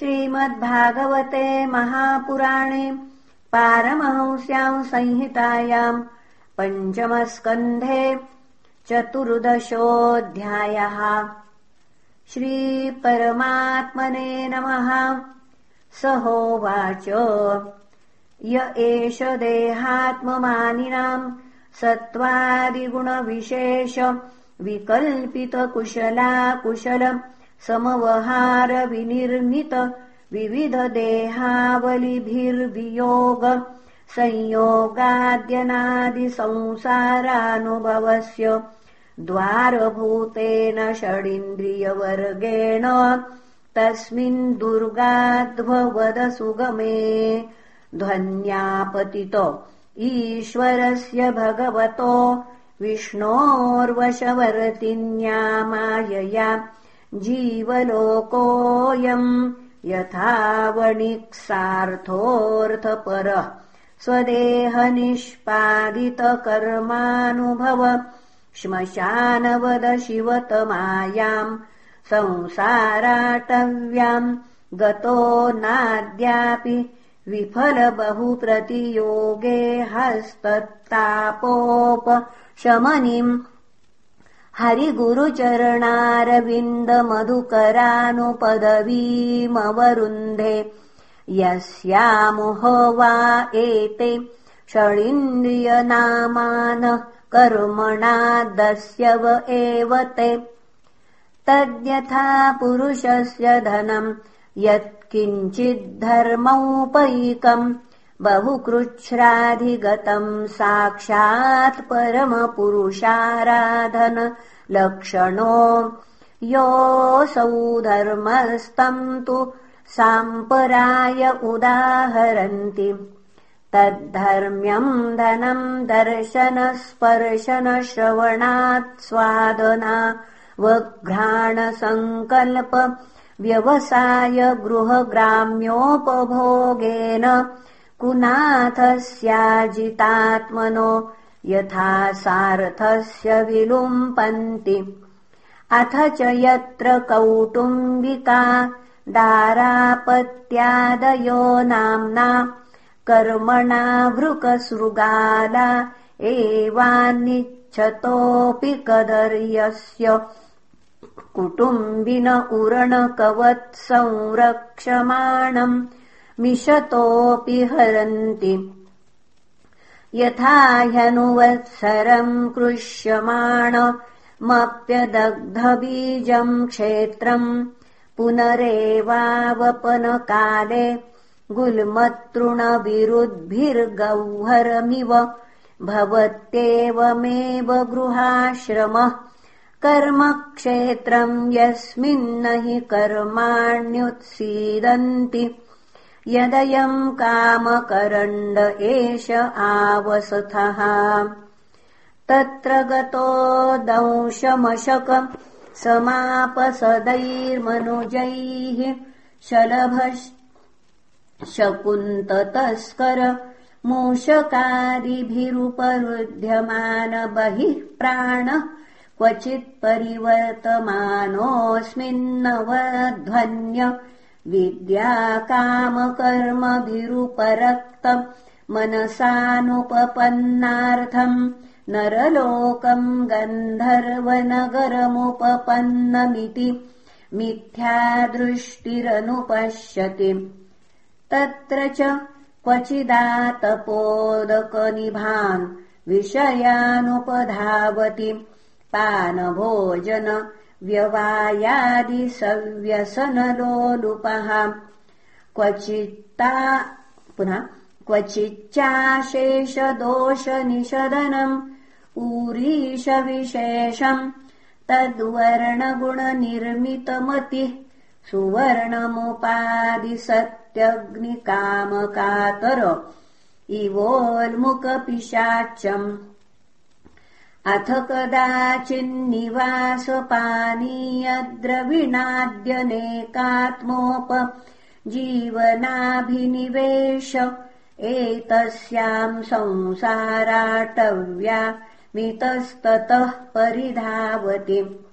श्रीमद्भागवते महापुराणे पारमहंस्याम् संहितायाम् पञ्चमस्कन्धे चतुर्दशोऽध्यायः। श्रीपरमात्मने नमः। स होवाच य एष देहात्ममानिनाम् सत्त्वादिगुणविशेष विकल्पितकुशला कुशल समवहारविनिर्मित विविधदेहावलिभिर्वियोग संयोगाद्यनादिसंसारानुभवस्य द्वारभूतेन षडिन्द्रियवर्गेण तस्मिन् दुर्गाध्ववदसुगमे ध्वन्यापतित। ईश्वरस्य भगवतो विष्णोर्वशवर्तिन्यामायया जीवलोकोऽयम् यथावणिक्सार्थोऽर्थपरः स्वदेहनिष्पादितकर्मानुभव श्मशानवद शिवतमायाम् संसाराटव्याम् गतो नाद्यापि विफलबहुप्रतियोगे हस्तत्तापोपशमनिम् हरिगुरुचरणारविन्दमधुकरानुपदवीमवरुन्धे। यस्यामुह वा एते षडिन्द्रियनामान कर्मणादस्य व एव ते। तद्यथा पुरुषस्य धनम् यत्किञ्चिद्धर्मौपैकम् बहुकृच्छ्राधिगतम् साक्षात् परमपुरुषाराधन लक्षणो योऽसौ धर्मस्तम् तु साम्पराय उदाहरन्ति। तद्धर्म्यम् धनम् दर्शनस्पर्शनश्रवणात् स्वादना वघ्राणसङ्कल्प व्यवसाय गृहग्राम्योपभोगेन कुनाथस्याजितात्मनो यथा सार्थस्य विलुम्पन्ति। अथ च यत्र कौटुम्बिका दारापत्यादयो नाम्ना कर्मणा भृकसृगाला एवान्निच्छतोऽपि कदर्यस्य। कुटुम्बिन उरणकवत्संरक्षमाणम् मिषतोऽपि हरन्ति। यथा ह्यनुवत्सरम् कृष्यमाणमप्यदग्धबीजम् क्षेत्रम् पुनरेवावपनकाले गुल्मतृणविरुद्भिर्गह्वरमिव भवत्येवमेव गृहाश्रमः। कर्मक्षेत्रम् यस्मिन्न हि कर्माण्युत्सीदन्ति यदयम् कामकरण्ड एष आवसथः। तत्र गतो दंशमशक समापसदैर्मनुजैः शकुन्ततस्कर मूषकादिभिरुपरुध्यमान बहिः प्राणः क्वचित्परिवर्तमानोऽस्मिन्नवध्वन्य विद्याकामकर्मभिरुपरक्त मनसानुपपन्नार्थम् नरलोकम् गन्धर्वनगरमुपपन्नमिति मिथ्यादृष्टिरनुपश्यति तत्र च क्वचिदातपोदकनिभान् विषयानुपधावति पानभोजन व्यवायादिसव्यसनलोलुपः क्वचित्ता पुनः क्वचिच्चाशेषदोषनिषदनम् ऊरीशविशेषम् तद्वर्णगुणनिर्मितमतिः सुवर्णमुपादिसत्यग्निकामकातर। इवोल्मुकपिशाच्यम् अथ कदाचिन्निवासपानीयद्रविणाद्यनेकात्मोप जीवनाभिनिवेश एतस्याम् संसाराटव्या मितस्ततः परिधावति।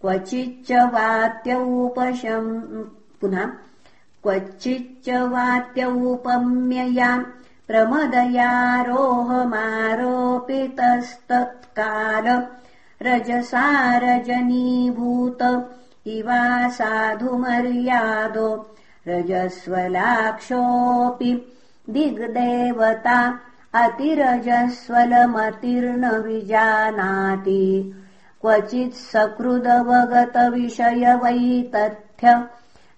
क्वचिच्च वात्यौपशम् पुनः क्वचिच्च वात्यौपम्ययाम् प्रमदयारोहमारोपितस्तत्काल। रजसा रजनीभूत इवा साधुमर्यादो। रजस्वलाक्षोऽपि दिग्देवता अतिरजस्वलमतिर्न विजानाति क्वचित् सकृदवगतविषय वै तथ्य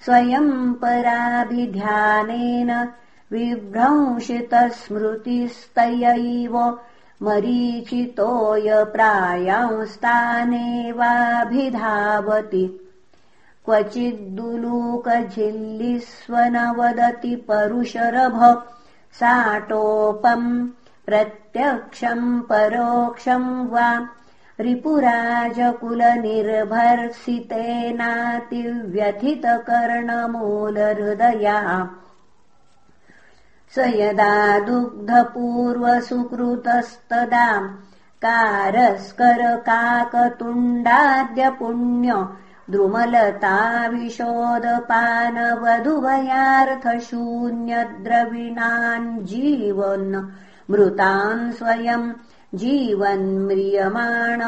स्वयम् पराभिध्यानेन विभ्रंशितस्मृतिस्तयैव मरीचितोयप्रायांस्तानेवाभिधावति क्वचिद्दुलूकझिल्लिस्वन वदति परुशरभ साटोपम् प्रत्यक्षम् परोक्षम् वा रिपुराजकुलनिर्भर्सितेनातिव्यथितकर्णमूलहृदया स यदा दुग्धपूर्वसुकृतस्तदा कारस्करकाकतुण्डाद्यपुण्य द्रुमलताविशोदपानवधुभयार्थशून्यद्रविणान् जीवन् मृतान् स्वयम् जीवन्म्रियमाण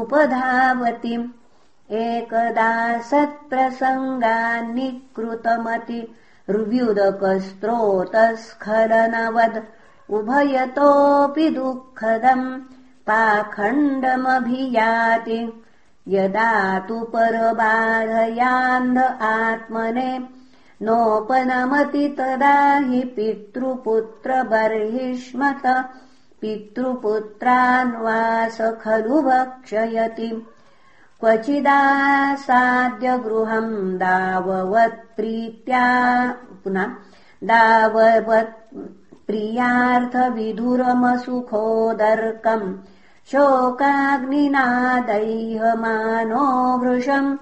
उपधावतिम् एकदा सत्प्रसङ्गान्निकृतमति र्व्युदकस्त्रोतस्खलनवद् उभयतोऽपि दुःखदम् पाखण्डमभियाति। यदा तु परबाधयान्ध आत्मने नोपनमति तदा हि पितृपुत्रबर्हिष्मत पितृपुत्रान्वास खलु भक्षयति क्वचिदासाद्य गृहम् दाववत्प्रीत्या पुनः दाववत्प्रियार्थविधुरमसुखोदर्कम् शोकाग्निनादैहमानो वृषम्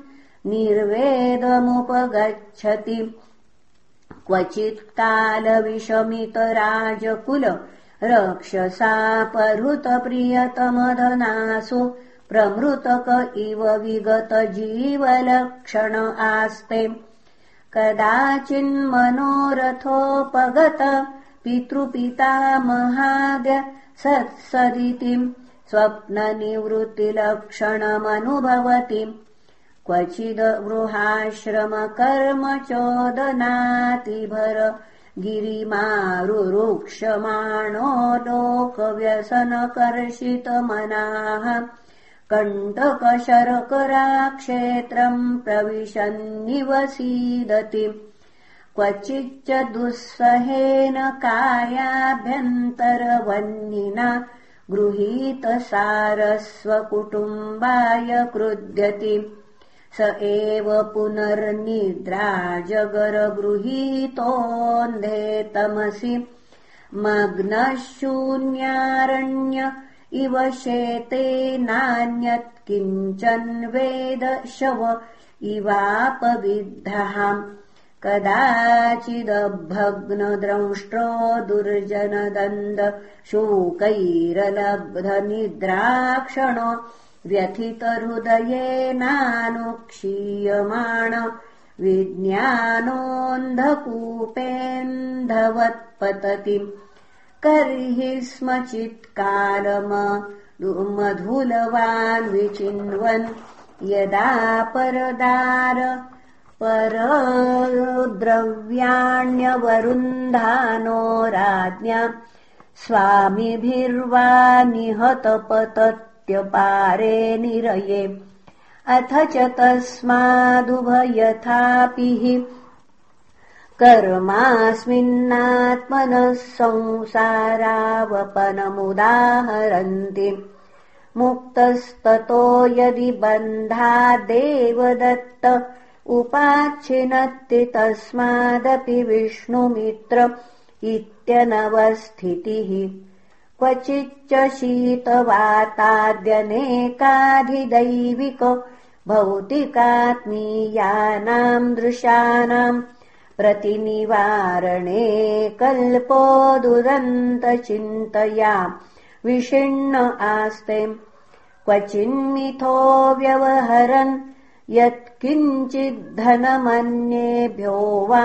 निर्वेदमुपगच्छति। क्वचित्कालविषमितराजकुल रक्षसापहृतप्रियतमधनासु प्रमृतक इव विगतजीवलक्षण आस्ते। कदाचिन्मनोरथोपगत पितृपितामहाद्य सत्सदितिम् स्वप्ननिवृत्तिलक्षणमनुभवति। क्वचिद चोदनातिभर गिरिमारुरुक्षमाणो लोकव्यसनकर्षितमनाः कण्टकशर्कराक्षेत्रम् प्रविशन्निवसीदति। क्वचिच्च दुःसहेन कायाभ्यन्तरवह्निना गृहीतसारस्वकुटुम्बाय क्रुध्यति। स एव पुनर्निद्राजगरगृहीतोऽन्धे तमसि। मग्नशून्यारण्य इव शेते नान्यत् किञ्चन वेद शव इवापविद्धः। कदाचिदभग्नद्रंष्ट्रो दुर्जनदन्द शोकैरलब्धनिद्राक्षणो व्यथितहृदयेनानुक्षीयमाण विज्ञानोऽन्धकूपेऽन्धवत्पतति कर्हि स्म चित्कालमधुलवान् विचिन्वन् यदा परदार। परद्रव्याण्यवरुन्धानो राज्ञा स्वामिभिर्वा निहतपतत्यपारे निरये। अथ च तस्मादुभयथापि हि कर्मास्मिन्नात्मनः संसारावपनमुदाहरन्ति। मुक्तस्ततो यदि बन्धादेवदत्त उपाच्छिनत्ति तस्मादपि विष्णुमित्र इत्यनवस्थितिः। क्वचिच्च शीतवाताद्यनेकाधिदैविक भौतिकात्मीयानाम् दृशानाम् प्रतिनिवारणे कल्पो दुरन्तचिन्तया विषिण्ण आस्ते। क्वचिन्मिथो व्यवहरन् यत्किञ्चिद्धनमन्येभ्यो वा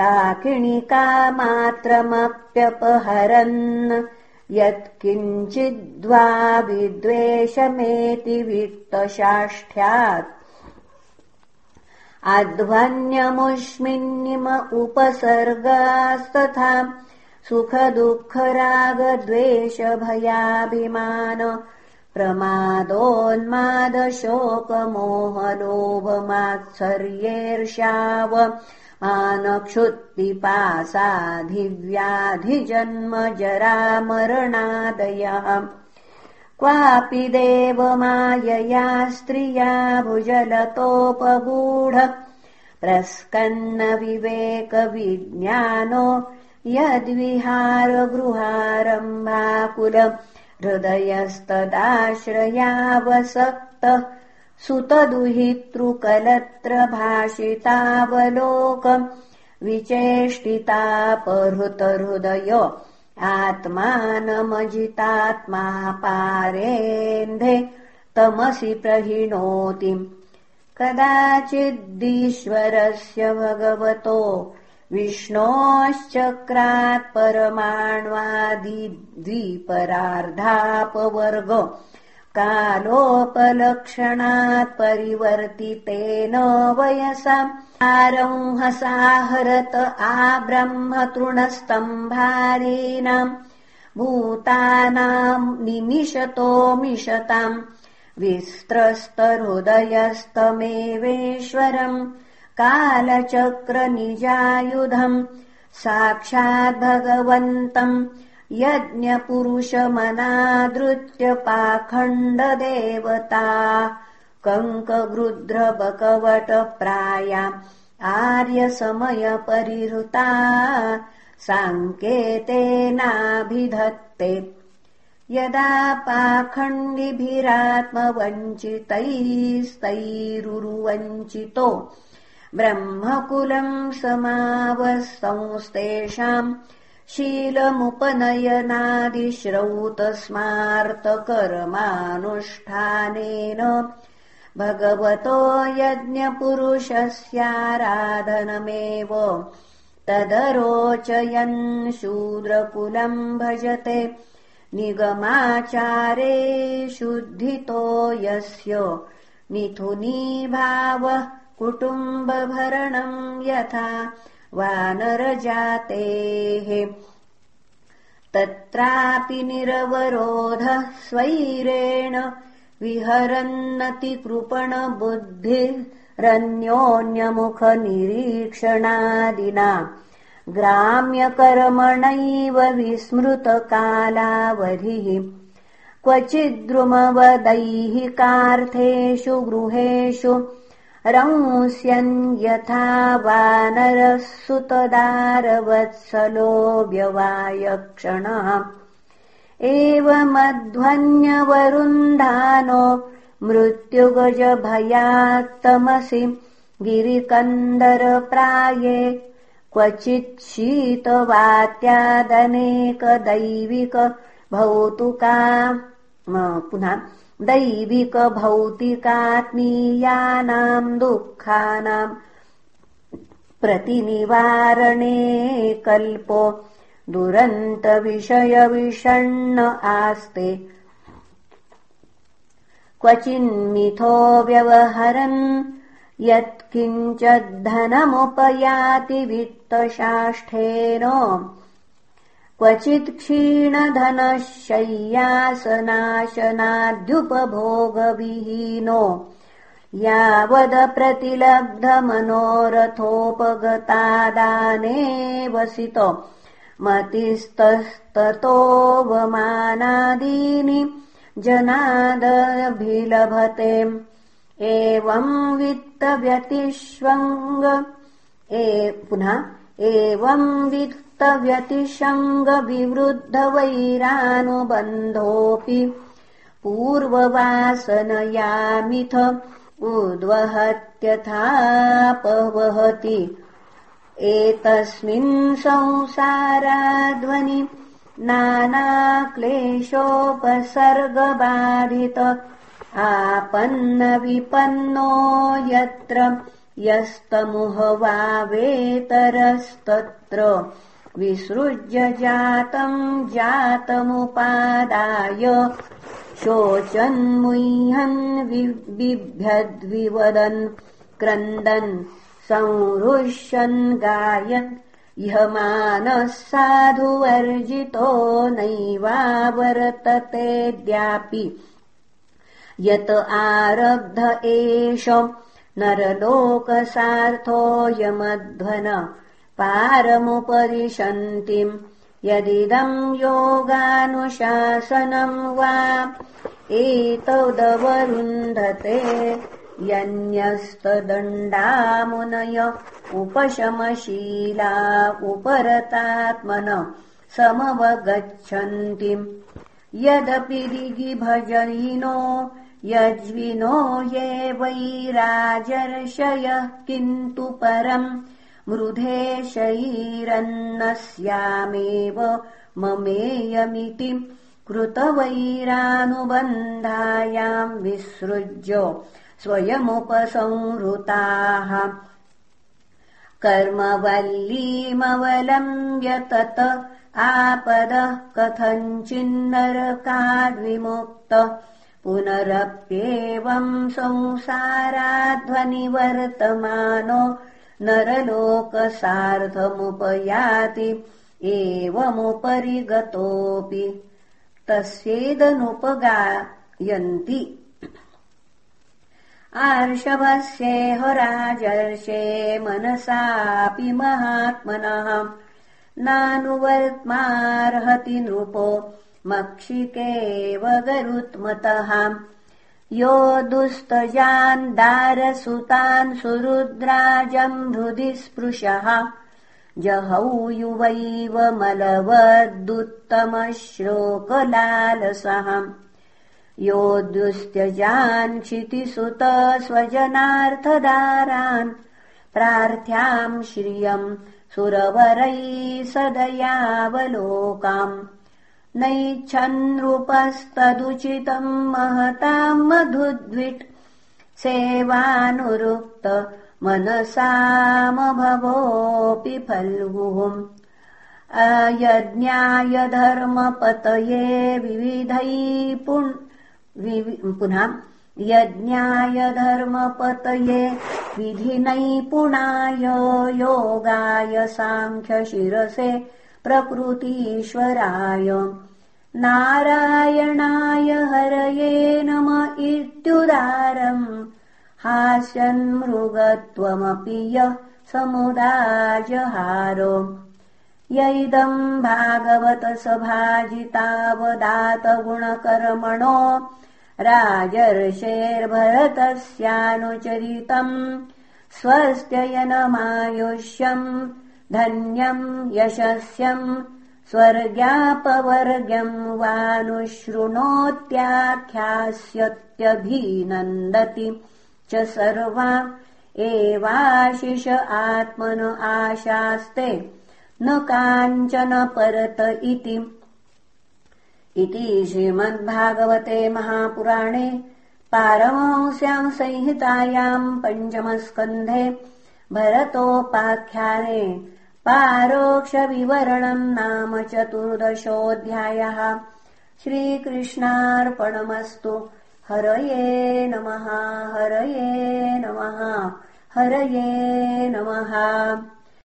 काकिणिकामात्रमप्यपहरन् यत्किञ्चिद्वा विद्वेषमेति वित्तशाष्ठ्यात् अध्वन्यमुष्मिन्निम उपसर्गास्तथा सुखदुःखरागद्वेषभयाभिमान प्रमादोन्मादशोकमोहलोभमात्सर्येर्षाव मानक्षुत्पिपासाधिव्याधिजन्मजरामरणादयः क्वापि देवमायया स्त्रिया भुजलतोपगूढ। प्रस्कन्नविवेकविज्ञानो यद्विहारगृहारम्भाकुल हृदयस्तदाश्रयावसक्त। सुतदुहितृकलत्रभाषितावलोक। विचेष्टितापहृतहृदय आत्मानमजितात्मा पारेन्धे तमसि प्रहिणोति। कदाचिद्दीश्वरस्य भगवतो विष्णोश्चक्रात् परमाण्वादिद्विपरार्धापवर्ग कालोपलक्षणात् परिवर्तितेन वयसा आरंहसाहरत आब्रह्मतृणस्तम्भारीणाम् भूतानाम् निमिषतोमिषताम् विस्त्रस्तहृदयस्तमेवेश्वरम्। कालचक्रनिजायुधम्। साक्षाद्भगवन्तम् यज्ञपुरुषमनादृत्यपाखण्डदेवता कङ्कगृध्रबकवटप्राया आर्यसमयपरिहृता साङ्केतेनाभिधत्ते। यदा पाखण्डिभिरात्मवञ्चितैस्तैरुरुवञ्चितो ब्रह्मकुलम् समावसंस्तेषाम् शीलमुपनयनादिश्रौतस्मार्तकर्मानुष्ठानेन भगवतो यज्ञपुरुषस्याराधनमेव। तदरोचयन् शूद्रकुलम् भजते। निगमाचारे शुद्धितो यस्य। मिथुनीभावः कुटुम्बभरणम् यथा वानरजातेः। तत्रापि निरवरोधः स्वैरेण विहरन्नतिकृपणबुद्धिरन्योन्यमुखनिरीक्षणादिना। ग्राम्यकर्मणैव विस्मृतकालावधिः। क्वचिद्रुमवदैहिकार्थेषु गृहेषु रंस्यन् यथा वानरः सुतदारवत्सलो व्यवायक्षणः एवमध्वन्यवरुन्धानो मृत्युगजभयात्तमसि गिरिकन्दरप्राये क्वचित् शीतवात्यादनेकदैविक भौतुका पुनः दैविकभौतिकात्मीयानाम् दुःखानाम् प्रतिनिवारणे कल्पो दुरन्तविषयविषण्ण आस्ते। क्वचिन्मिथो व्यवहरन् यत्किञ्चद्धनमुपयाति वित्तशाष्ठेन क्वचित् क्षीणधनशय्यासनाशनाद्युपभोगविहीनो यावदप्रतिलब्धमनोरथोपगतादाने वसित मतिस्तस्ततोऽवमानादीनि जनादभिलभते। एवम् वित्तव्यतिष्वङ्ग। पुनः एवम् वित्तव्यतिशङ्गविवृद्धवैरानुबन्धोऽपि पूर्ववासनयामिथ उद्वहत्यथापवहति एतस्मिन् संसाराध्वनि नानाक्लेशोपसर्गबाधित। आपन्नविपन्नो यत्र यस्तमुहवावेतरस्तत्र विसृज्य जातम् जातमुपादाय शोचन्मुह्यन् बिभ्यद्विवदन् क्रन्दन् संहृष्यन् गायन् इहमानः साधुवर्जितो नैवावर्ततेऽद्यापि यत आरब्ध एष नरलोकसार्थोऽयमध्वन पारमुपरिशन्तिम् यदिदम् योगानुशासनम् वा एतदवरुन्धते यन्यस्तदण्डामुनय उपशमशीला उपरतात्मन समवगच्छन्तिम्। यदपि दिगिभजनिनो यज्विनो ये वैराजर्षयः किन्तु परम् मृधे शैरन्नस्यामेव ममेयमिति कृतवैरानुबन्धायाम् विसृज्य स्वयमुपसंहृताः। कर्मवल्लीमवलम्ब्य तत आपदः कथञ्चिन्नरकाद्विमुक्त पुनरप्येवम् संसाराध्वनिवर्तमानो नरलोकसार्धमुपयाति एवमुपरि गतोऽपि तस्येदनुपगायन्ति। आर्षभस्येह राजर्षे मनसापि महात्मनः। नानुवर्त्मार्हति नृपो मक्षिकेव गरुत्मतः यो दुस्तजान् दारसुतान् सुरुद्राजम् हृदि स्पृशः जहौ युवैव मलवदुत्तमश्लोकलालसः यो दुस्त्यजान् क्षितिसुत स्वजनार्थदारान् प्रार्थ्याम् श्रियम् सुरवरैः सदयावलोकाम् नैच्छन्नृपस्तदुचितम् महताम् मधुद्विट् सेवानुरुक्त मनसामभवोऽपि फल्गुः। यज्ञायधर्मपतये विविधैः पुनः यज्ञायधर्मपतये विधिनैपुणाय योगाय साङ्ख्यशिरसे प्रकृतीश्वराय। नारायणाय हरये नम इत्युदारम्। हास्यन्मृगत्वमपि यः समुदाजहारो। य इदम् भागवतसभाजितावदातगुणकर्मणो राजर्षेर्भरतस्यानुचरितम्। स्वस्त्ययनमायुष्यम् धन्यम् यशस्यम् स्वर्ग्यापवर्ग्यम् वानुशृणोत्याख्यास्यत्यभिनन्दति। च सर्वा एवाशिष आत्मन आशास्ते न काञ्चन परत इति। इति श्रीमद्भागवते महापुराणे पारमंस्याम् संहितायाम् पञ्चमस्कन्धे भरतोपाख्याने पारोक्षविवरणम् नाम चतुर्दशोऽध्यायः। श्रीकृष्णार्पणमस्तु। हरये नमः हरये नमः हरये नमः